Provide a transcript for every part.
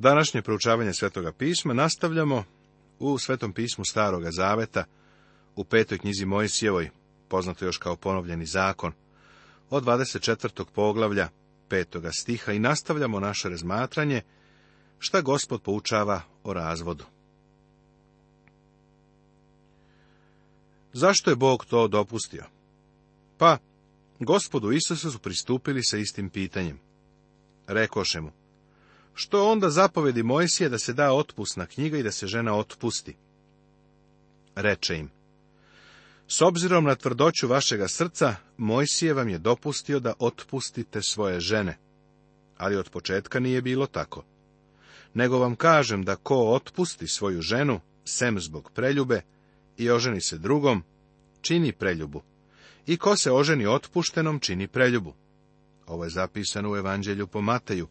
Današnje proučavanje Svetoga pisma nastavljamo u Svetom pismu Staroga Zaveta, u petoj knjizi Mojsijevoj, poznato još kao ponovljeni zakon, od 24. poglavlja petoga stiha i nastavljamo naše razmatranje šta gospod poučava o razvodu. Zašto je Bog to dopustio? Pa, gospodu Isusu su pristupili sa istim pitanjem. Rekoše mu, što onda zapovedi Mojsije da se da otpusna knjiga i da se žena otpusti? Reče im. S obzirom na tvrdoću vašega srca, Mojsije vam je dopustio da otpustite svoje žene. Ali od početka nije bilo tako. Nego vam kažem da ko otpusti svoju ženu, sem zbog preljube, i oženi se drugom, čini preljubu. I ko se oženi otpuštenom, čini preljubu. Ovo je zapisano u Evanđelju po Mateju,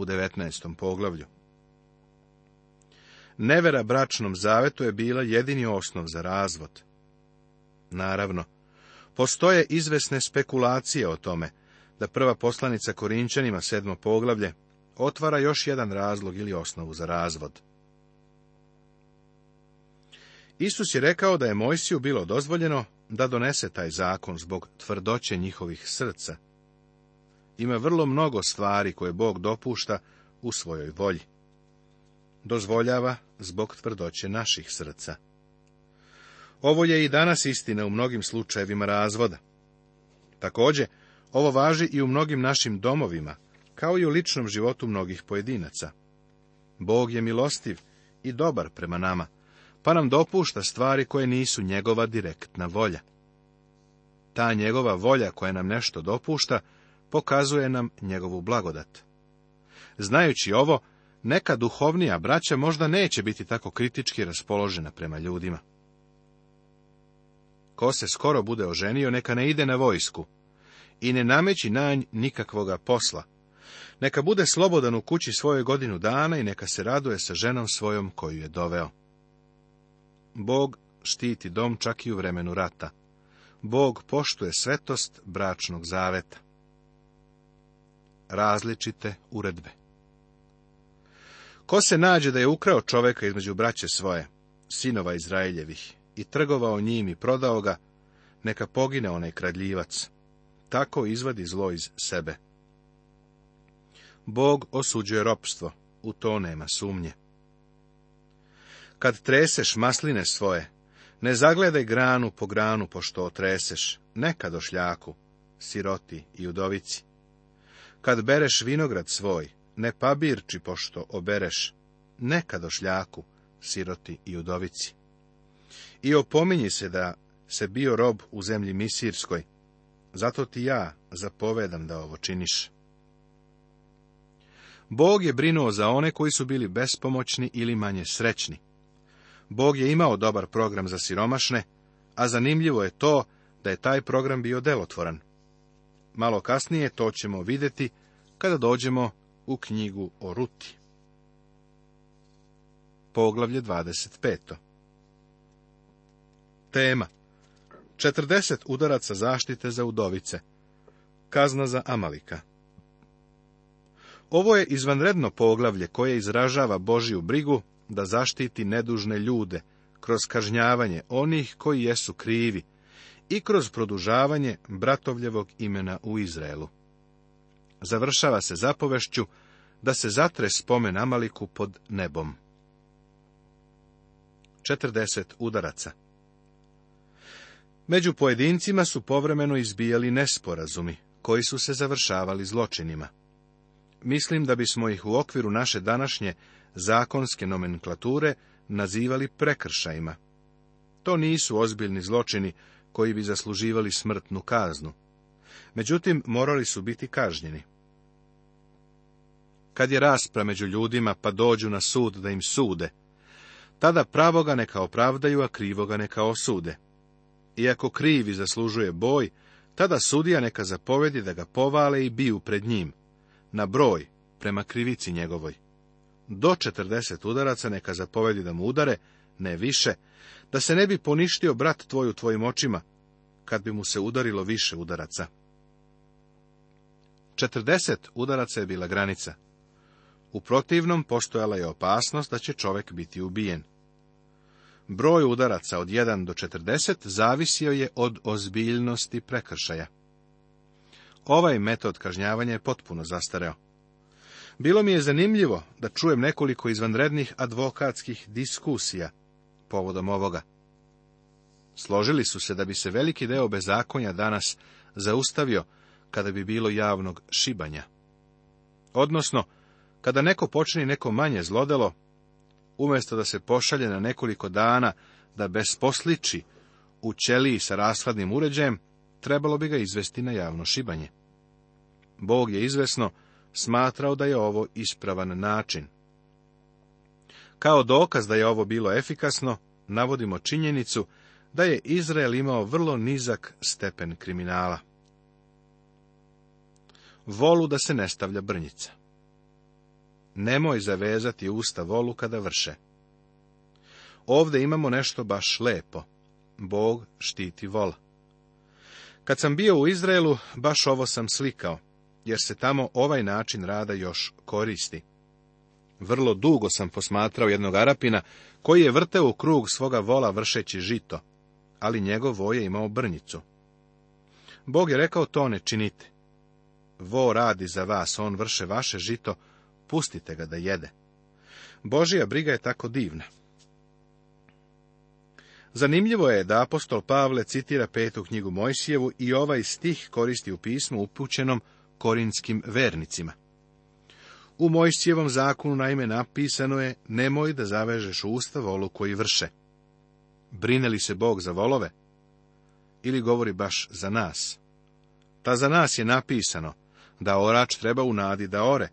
u 19. poglavlju. Nevera bračnom zavetu je bila jedini osnov za razvod. Naravno, postoje izvesne spekulacije o tome da prva poslanica Korinčanima, sedmo poglavlje, otvara još jedan razlog ili osnovu za razvod. Isus je rekao da je Mojsiju bilo dozvoljeno da donese taj zakon zbog tvrdoće njihovih srca – ima vrlo mnogo stvari koje Bog dopušta u svojoj volji. Dozvoljava zbog tvrdoće naših srca. Ovo je i danas istina u mnogim slučajevima razvoda. Također, ovo važi i u mnogim našim domovima, kao i u ličnom životu mnogih pojedinaca. Bog je milostiv i dobar prema nama, pa nam dopušta stvari koje nisu njegova direktna volja. Ta njegova volja koja nam nešto dopušta, pokazuje nam njegovu blagodat. Znajući ovo, neka duhovnija braća možda neće biti tako kritički raspoložena prema ljudima. Ko se skoro bude oženio, neka ne ide na vojsku i ne nameći na nj nikakvoga posla. Neka bude slobodan u kući svoje godinu dana i neka se raduje sa ženom svojom koju je doveo. Bog štiti dom čak i u vremenu rata. Bog poštuje svetost bračnog zaveta različite uredbe. Ko se nađe da je ukrao čoveka između braće svoje, sinova Izraeljevih, i trgovao njim i prodao ga, neka pogine onaj kradljivac. Tako izvadi zlo iz sebe. Bog osuđuje ropstvo, u to nema sumnje. Kad treseš masline svoje, ne zagledaj granu po granu, pošto otreseš, neka došljaku, siroti i udovici. Kad bereš vinograd svoj, ne pabirči pošto obereš, ne šljaku, siroti i udovici. I opominji se da se bio rob u zemlji Misirskoj, zato ti ja zapovedam da ovo činiš. Bog je brinuo za one koji su bili bespomoćni ili manje srećni. Bog je imao dobar program za siromašne, a zanimljivo je to da je taj program bio delotvoran. Malo kasnije to ćemo vidjeti kada dođemo u knjigu o Ruti. Poglavlje 25. Tema 40 udaraca zaštite za udovice. Kazna za Amalika. Ovo je izvanredno poglavlje koje izražava Božiju brigu da zaštiti nedužne ljude kroz kažnjavanje onih koji jesu krivi i kroz produžavanje bratovljevog imena u Izraelu. Završava se zapovešću da se zatre spomen Amaliku pod nebom. 40 udaraca Među pojedincima su povremeno izbijali nesporazumi, koji su se završavali zločinima. Mislim da bismo ih u okviru naše današnje zakonske nomenklature nazivali prekršajima. To nisu ozbiljni zločini koji bi zasluživali smrtnu kaznu. Međutim, morali su biti kažnjeni. Kad je raspra među ljudima, pa dođu na sud da im sude, tada pravoga neka opravdaju, a krivoga neka osude. Iako krivi zaslužuje boj, tada sudija neka zapovedi da ga povale i biju pred njim, na broj, prema krivici njegovoj. Do četrdeset udaraca neka zapovedi da mu udare, ne više, da se ne bi poništio brat tvoj u tvojim očima, kad bi mu se udarilo više udaraca. Četrdeset udaraca je bila granica. U protivnom postojala je opasnost da će čovjek biti ubijen. Broj udaraca od 1 do 40 zavisio je od ozbiljnosti prekršaja. Ovaj metod kažnjavanja je potpuno zastareo. Bilo mi je zanimljivo da čujem nekoliko izvanrednih advokatskih diskusija povodom ovoga. Složili su se da bi se veliki deo bezakonja danas zaustavio kada bi bilo javnog šibanja. Odnosno, kada neko počini neko manje zlodelo, umjesto da se pošalje na nekoliko dana da besposliči u ćeliji sa rashladnim uređajem, trebalo bi ga izvesti na javno šibanje. Bog je izvesno smatrao da je ovo ispravan način. Kao dokaz da je ovo bilo efikasno, navodimo činjenicu da je Izrael imao vrlo nizak stepen kriminala. Volu da se nestavlja brnjica. Nemoj zavezati usta volu kada vrše. Ovde imamo nešto baš lepo. Bog štiti vola. Kad sam bio u Izraelu, baš ovo sam slikao, jer se tamo ovaj način rada još koristi. Vrlo dugo sam posmatrao jednog Arapina, koji je vrteo u krug svoga vola vršeći žito, ali njegov voj je imao brnjicu. Bog je rekao, to ne činite. Vo radi za vas, on vrše vaše žito, pustite ga da jede. Božija briga je tako divna. Zanimljivo je da apostol Pavle citira petu knjigu Mojsijevu i ovaj stih koristi u pismu upućenom korinskim vernicima. U Mojšćevom zakonu naime napisano je, nemoj da zavežeš usta volu koji vrše. Brine li se Bog za volove? Ili govori baš za nas? Ta za nas je napisano, da orač treba u nadi da ore,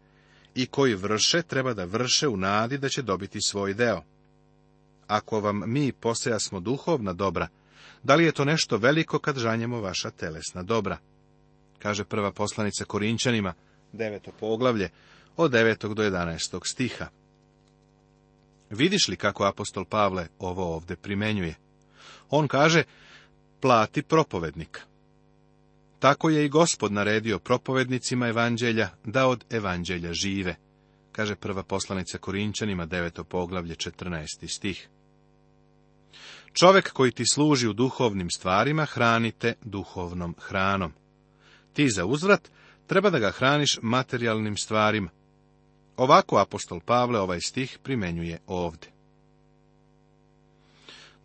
i koji vrše treba da vrše u nadi da će dobiti svoj deo. Ako vam mi smo duhovna dobra, da li je to nešto veliko kad žanjemo vaša telesna dobra? Kaže prva poslanica Korinčanima, deveto poglavlje, od 9. do 11. stiha. Vidiš li kako apostol Pavle ovo ovdje primenjuje? On kaže, plati propovednik. Tako je i gospod naredio propovednicima evanđelja da od evanđelja žive, kaže prva poslanica Korinčanima 9. poglavlje 14. stih. Čovek koji ti služi u duhovnim stvarima hranite duhovnom hranom. Ti za uzvrat treba da ga hraniš materijalnim stvarima, Ovako apostol Pavle ovaj stih primenjuje ovdje.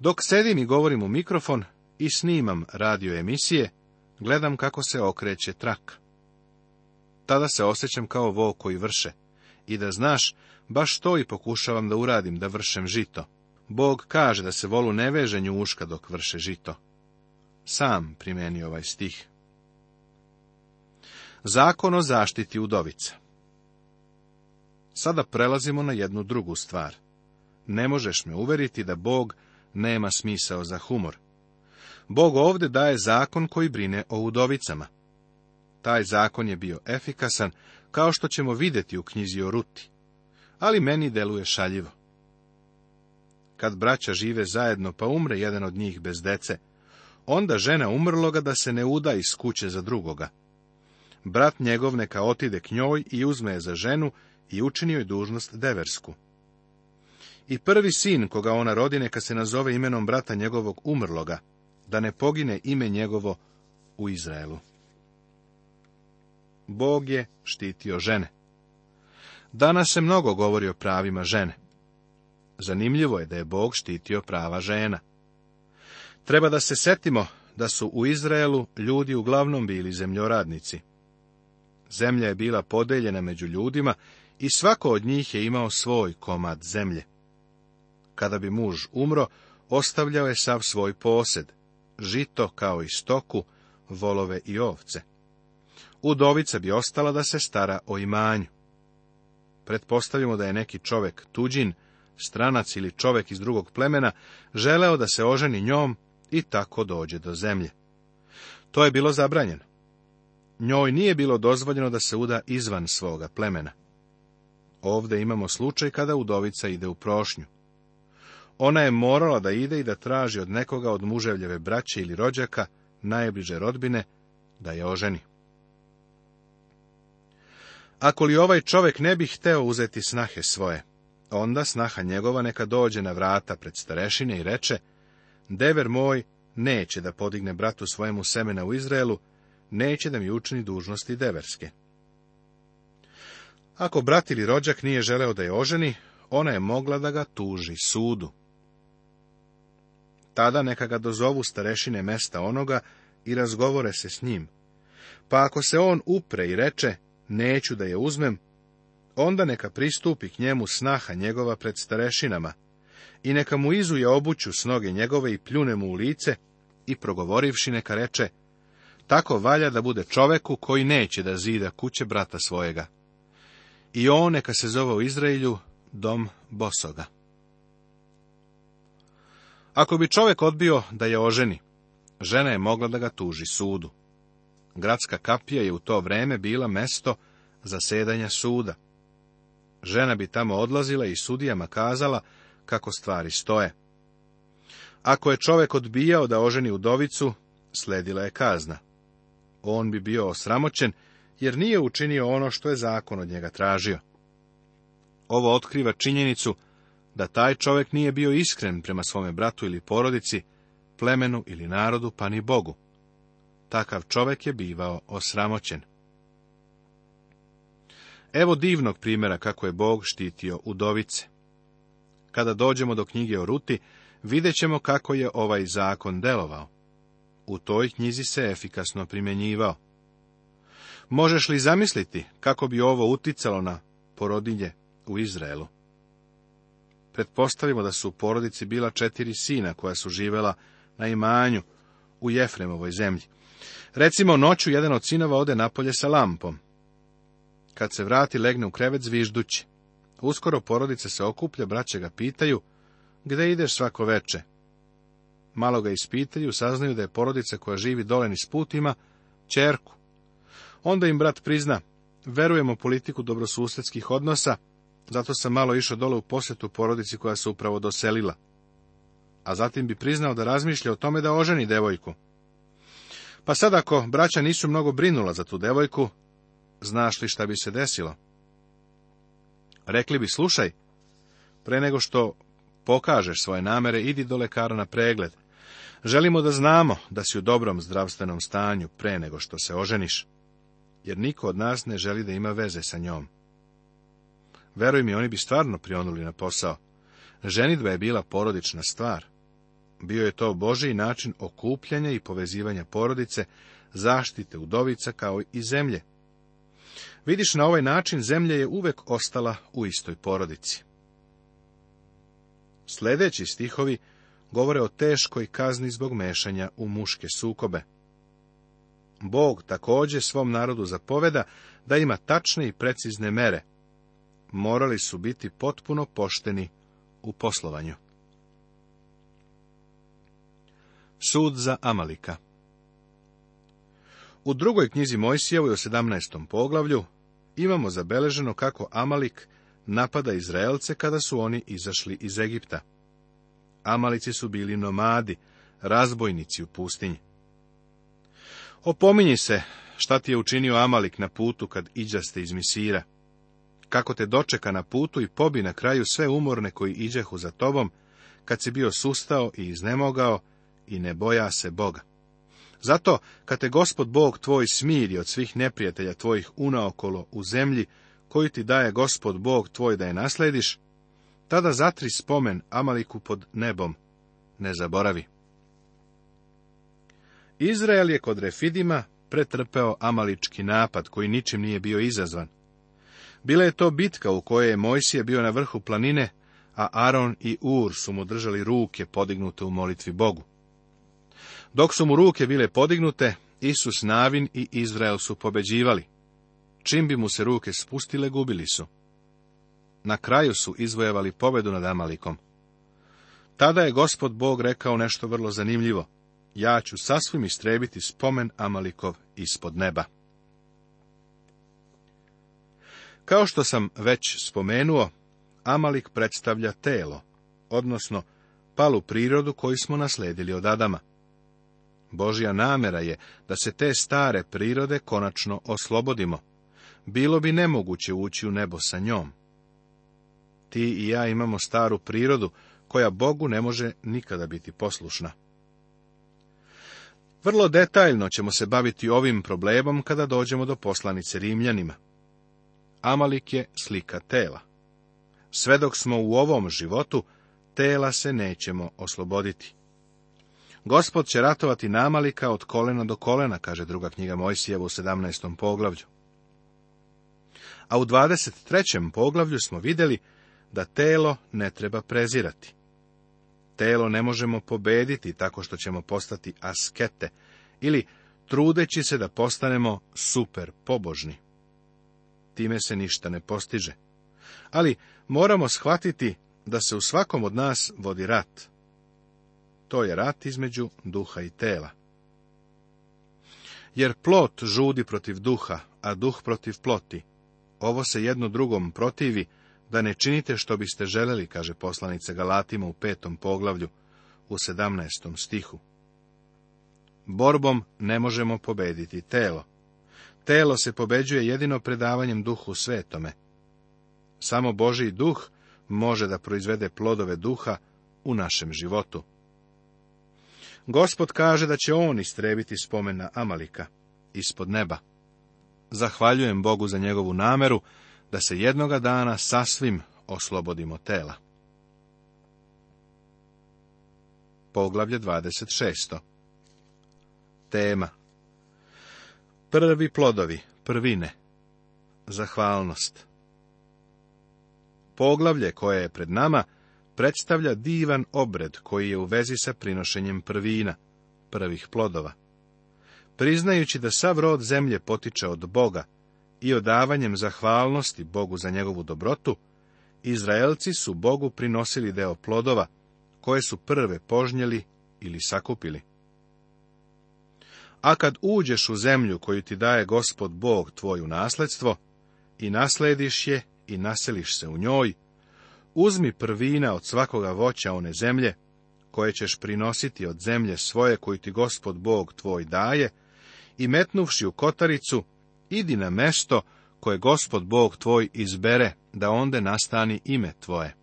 Dok sedim i govorim u mikrofon i snimam radio emisije, gledam kako se okreće trak. Tada se osjećam kao vo koji vrše. I da znaš, baš to i pokušavam da uradim, da vršem žito. Bog kaže da se volu ne uška dok vrše žito. Sam primeni ovaj stih. Zakon o zaštiti udovica Sada prelazimo na jednu drugu stvar. Ne možeš me uveriti da Bog nema smisao za humor. Bog ovdje daje zakon koji brine o udovicama. Taj zakon je bio efikasan, kao što ćemo vidjeti u knjizi o Ruti. Ali meni deluje šaljivo. Kad braća žive zajedno pa umre jedan od njih bez dece, onda žena umrloga da se ne uda iz kuće za drugoga. Brat njegov neka otide k njoj i uzme je za ženu i učinio je dužnost deversku. I prvi sin, koga ona rodine, kad se nazove imenom brata njegovog umrloga, da ne pogine ime njegovo u Izraelu. Bog je štitio žene. Danas se mnogo govori o pravima žene. Zanimljivo je da je Bog štitio prava žena. Treba da se setimo da su u Izraelu ljudi uglavnom bili zemljoradnici. Zemlja je bila podeljena među ljudima i svako od njih je imao svoj komad zemlje. Kada bi muž umro, ostavljao je sav svoj posed, žito kao i stoku, volove i ovce. Udovica bi ostala da se stara o imanju. Pretpostavimo da je neki čovek tuđin, stranac ili čovek iz drugog plemena, želeo da se oženi njom i tako dođe do zemlje. To je bilo zabranjeno. Njoj nije bilo dozvoljeno da se uda izvan svoga plemena. Ovde imamo slučaj kada udovica ide u prošnju. Ona je morala da ide i da traži od nekoga od muževljeve braće ili rođaka, najbliže rodbine, da je oženi. Ako li ovaj čovek ne bi hteo uzeti snahe svoje, onda snaha njegova neka dođe na vrata pred starešine i reče, dever moj neće da podigne bratu svojemu semena u Izraelu, neće da mi učini dužnosti deverske. Ako brat ili rođak nije želeo da je oženi, ona je mogla da ga tuži sudu. Tada neka ga dozovu starešine mesta onoga i razgovore se s njim. Pa ako se on upre i reče, neću da je uzmem, onda neka pristupi k njemu snaha njegova pred starešinama i neka mu izuje obuću s noge njegove i pljune mu u lice i progovorivši neka reče, tako valja da bude čoveku koji neće da zida kuće brata svojega i on neka se zove u Izraelju dom Bosoga. Ako bi čovjek odbio da je oženi, žena je mogla da ga tuži sudu. Gradska kapija je u to vreme bila mesto zasedanja suda. Žena bi tamo odlazila i sudijama kazala kako stvari stoje. Ako je čovjek odbijao da oženi udovicu, sledila je kazna. On bi bio osramoćen jer nije učinio ono što je zakon od njega tražio. Ovo otkriva činjenicu da taj čovjek nije bio iskren prema svome bratu ili porodici, plemenu ili narodu, pa ni Bogu. Takav čovjek je bivao osramoćen. Evo divnog primjera kako je Bog štitio udovice. Kada dođemo do knjige o Ruti, vidjet ćemo kako je ovaj zakon delovao. U toj knjizi se efikasno primjenjivao. Možeš li zamisliti kako bi ovo uticalo na porodinje u Izraelu? Pretpostavimo da su u porodici bila četiri sina koja su živela na imanju u Jefremovoj zemlji. Recimo, noću jedan od sinova ode napolje sa lampom. Kad se vrati, legne u krevet zviždući. Uskoro porodica se okuplja, braće ga pitaju, gde ideš svako veče? Malo ga ispitaju, saznaju da je porodica koja živi doleni s putima, čerku, Onda im brat prizna, verujemo politiku dobrosusjedskih odnosa, zato sam malo išao dole u posjetu porodici koja se upravo doselila. A zatim bi priznao da razmišlja o tome da oženi devojku. Pa sad ako braća nisu mnogo brinula za tu devojku, znaš li šta bi se desilo? Rekli bi, slušaj, pre nego što pokažeš svoje namere, idi do lekara na pregled. Želimo da znamo da si u dobrom zdravstvenom stanju pre nego što se oženiš jer niko od nas ne želi da ima veze sa njom. Veruj mi, oni bi stvarno prionuli na posao. Ženitba je bila porodična stvar. Bio je to Božiji način okupljanja i povezivanja porodice, zaštite udovica kao i zemlje. Vidiš, na ovaj način zemlja je uvek ostala u istoj porodici. Sledeći stihovi govore o teškoj kazni zbog mešanja u muške sukobe. Bog također svom narodu zapoveda da ima tačne i precizne mere. Morali su biti potpuno pošteni u poslovanju. Sud za Amalika U drugoj knjizi Mojsijevoj o 17. poglavlju imamo zabeleženo kako Amalik napada Izraelce kada su oni izašli iz Egipta. Amalici su bili nomadi, razbojnici u pustinji. Opominji se šta ti je učinio Amalik na putu kad iđaste iz Misira. Kako te dočeka na putu i pobi na kraju sve umorne koji iđehu za tobom, kad si bio sustao i iznemogao i ne boja se Boga. Zato, kad te gospod Bog tvoj smiri od svih neprijatelja tvojih unaokolo u zemlji, koju ti daje gospod Bog tvoj da je naslediš, tada zatri spomen Amaliku pod nebom, ne zaboravi. Izrael je kod Refidima pretrpeo amalički napad, koji ničim nije bio izazvan. Bila je to bitka u kojoj je Mojsije bio na vrhu planine, a Aron i Ur su mu držali ruke podignute u molitvi Bogu. Dok su mu ruke bile podignute, Isus Navin i Izrael su pobeđivali. Čim bi mu se ruke spustile, gubili su. Na kraju su izvojevali pobedu nad Amalikom. Tada je gospod Bog rekao nešto vrlo zanimljivo ja ću sasvim istrebiti spomen Amalikov ispod neba. Kao što sam već spomenuo, Amalik predstavlja telo, odnosno palu prirodu koju smo nasledili od Adama. Božja namera je da se te stare prirode konačno oslobodimo. Bilo bi nemoguće ući u nebo sa njom. Ti i ja imamo staru prirodu koja Bogu ne može nikada biti poslušna. Vrlo detaljno ćemo se baviti ovim problemom kada dođemo do poslanice Rimljanima. Amalik je slika tela. Sve dok smo u ovom životu, tela se nećemo osloboditi. Gospod će ratovati namalika od kolena do kolena, kaže druga knjiga Mojsijeva u 17. poglavlju. A u 23. poglavlju smo vidjeli da telo ne treba prezirati. Telo ne možemo pobediti tako što ćemo postati askete ili trudeći se da postanemo super pobožni. Time se ništa ne postiže. Ali moramo shvatiti da se u svakom od nas vodi rat. To je rat između duha i tela. Jer plot žudi protiv duha, a duh protiv ploti. Ovo se jedno drugom protivi, da ne činite što biste želeli, kaže poslanica Galatima u petom poglavlju, u sedamnaestom stihu. Borbom ne možemo pobediti telo. Telo se pobeđuje jedino predavanjem duhu svetome. Samo Boži duh može da proizvede plodove duha u našem životu. Gospod kaže da će on istrebiti spomena Amalika ispod neba. Zahvaljujem Bogu za njegovu nameru da se jednoga dana sasvim oslobodimo tela. Poglavlje 26. Tema Prvi plodovi, prvine, zahvalnost. Poglavlje koje je pred nama predstavlja divan obred koji je u vezi sa prinošenjem prvina, prvih plodova. Priznajući da sav rod zemlje potiče od Boga, i odavanjem zahvalnosti Bogu za njegovu dobrotu, Izraelci su Bogu prinosili deo plodova, koje su prve požnjeli ili sakupili. A kad uđeš u zemlju koju ti daje gospod Bog tvoju nasledstvo, i naslediš je i naseliš se u njoj, uzmi prvina od svakoga voća one zemlje, koje ćeš prinositi od zemlje svoje koju ti gospod Bog tvoj daje, i metnuvši u kotaricu, idi na mesto koje gospod Bog tvoj izbere, da onda nastani ime tvoje.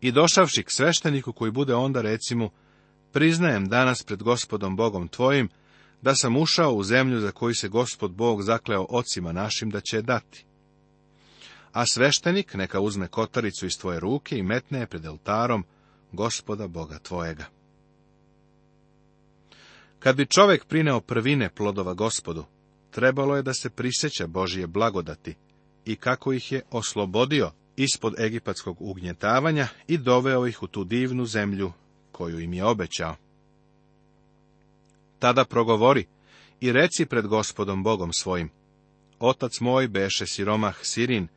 I došavši k svešteniku koji bude onda recimo, priznajem danas pred gospodom Bogom tvojim, da sam ušao u zemlju za koju se gospod Bog zakleo ocima našim da će dati. A sveštenik neka uzme kotaricu iz tvoje ruke i metne je pred eltarom gospoda Boga tvojega. Kad bi čovek prineo prvine plodova gospodu, trebalo je da se priseća Božije blagodati i kako ih je oslobodio ispod egipatskog ugnjetavanja i doveo ih u tu divnu zemlju koju im je obećao. Tada progovori i reci pred gospodom Bogom svojim, otac moj beše siromah sirin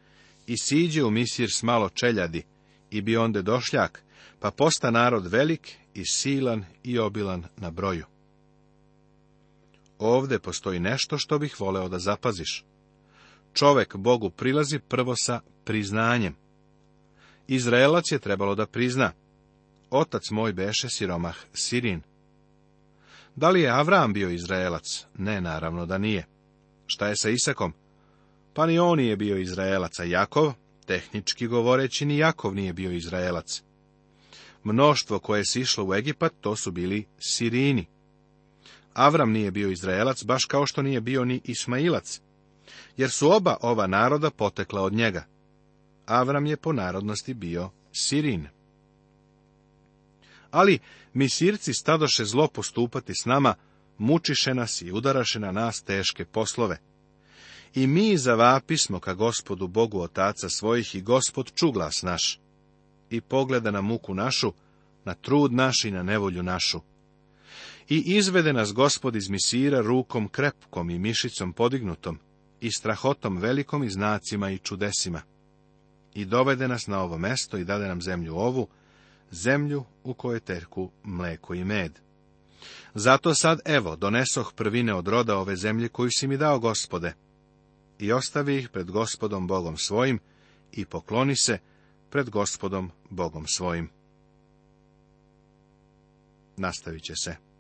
i siđe u misir s malo čeljadi i bi onde došljak, pa posta narod velik i silan i obilan na broju. Ovde postoji nešto što bih voleo da zapaziš. Čovek Bogu prilazi prvo sa priznanjem. Izraelac je trebalo da prizna. Otac moj beše siromah Sirin. Da li je Avram bio Izraelac? Ne, naravno da nije. Šta je sa Isakom? Pa ni on nije bio Izraelac, a Jakov, tehnički govoreći, ni Jakov nije bio Izraelac. Mnoštvo koje se išlo u Egipat, to su bili Sirini. Avram nije bio Izraelac, baš kao što nije bio ni Ismailac, jer su oba ova naroda potekla od njega. Avram je po narodnosti bio Sirin. Ali mi sirci stadoše zlo postupati s nama, mučiše nas i udaraše na nas teške poslove. I mi smo ka gospodu Bogu Otaca svojih i gospod ču glas naš. I pogleda na muku našu, na trud naš i na nevolju našu i izvede nas gospod iz misira rukom krepkom i mišicom podignutom, i strahotom velikom i znacima i čudesima. I dovede nas na ovo mesto i dade nam zemlju ovu, zemlju u kojoj terku mleko i med. Zato sad, evo, donesoh prvine od roda ove zemlje koju si mi dao, gospode. I ostavi ih pred gospodom Bogom svojim i pokloni se pred gospodom Bogom svojim. Nastavit će se.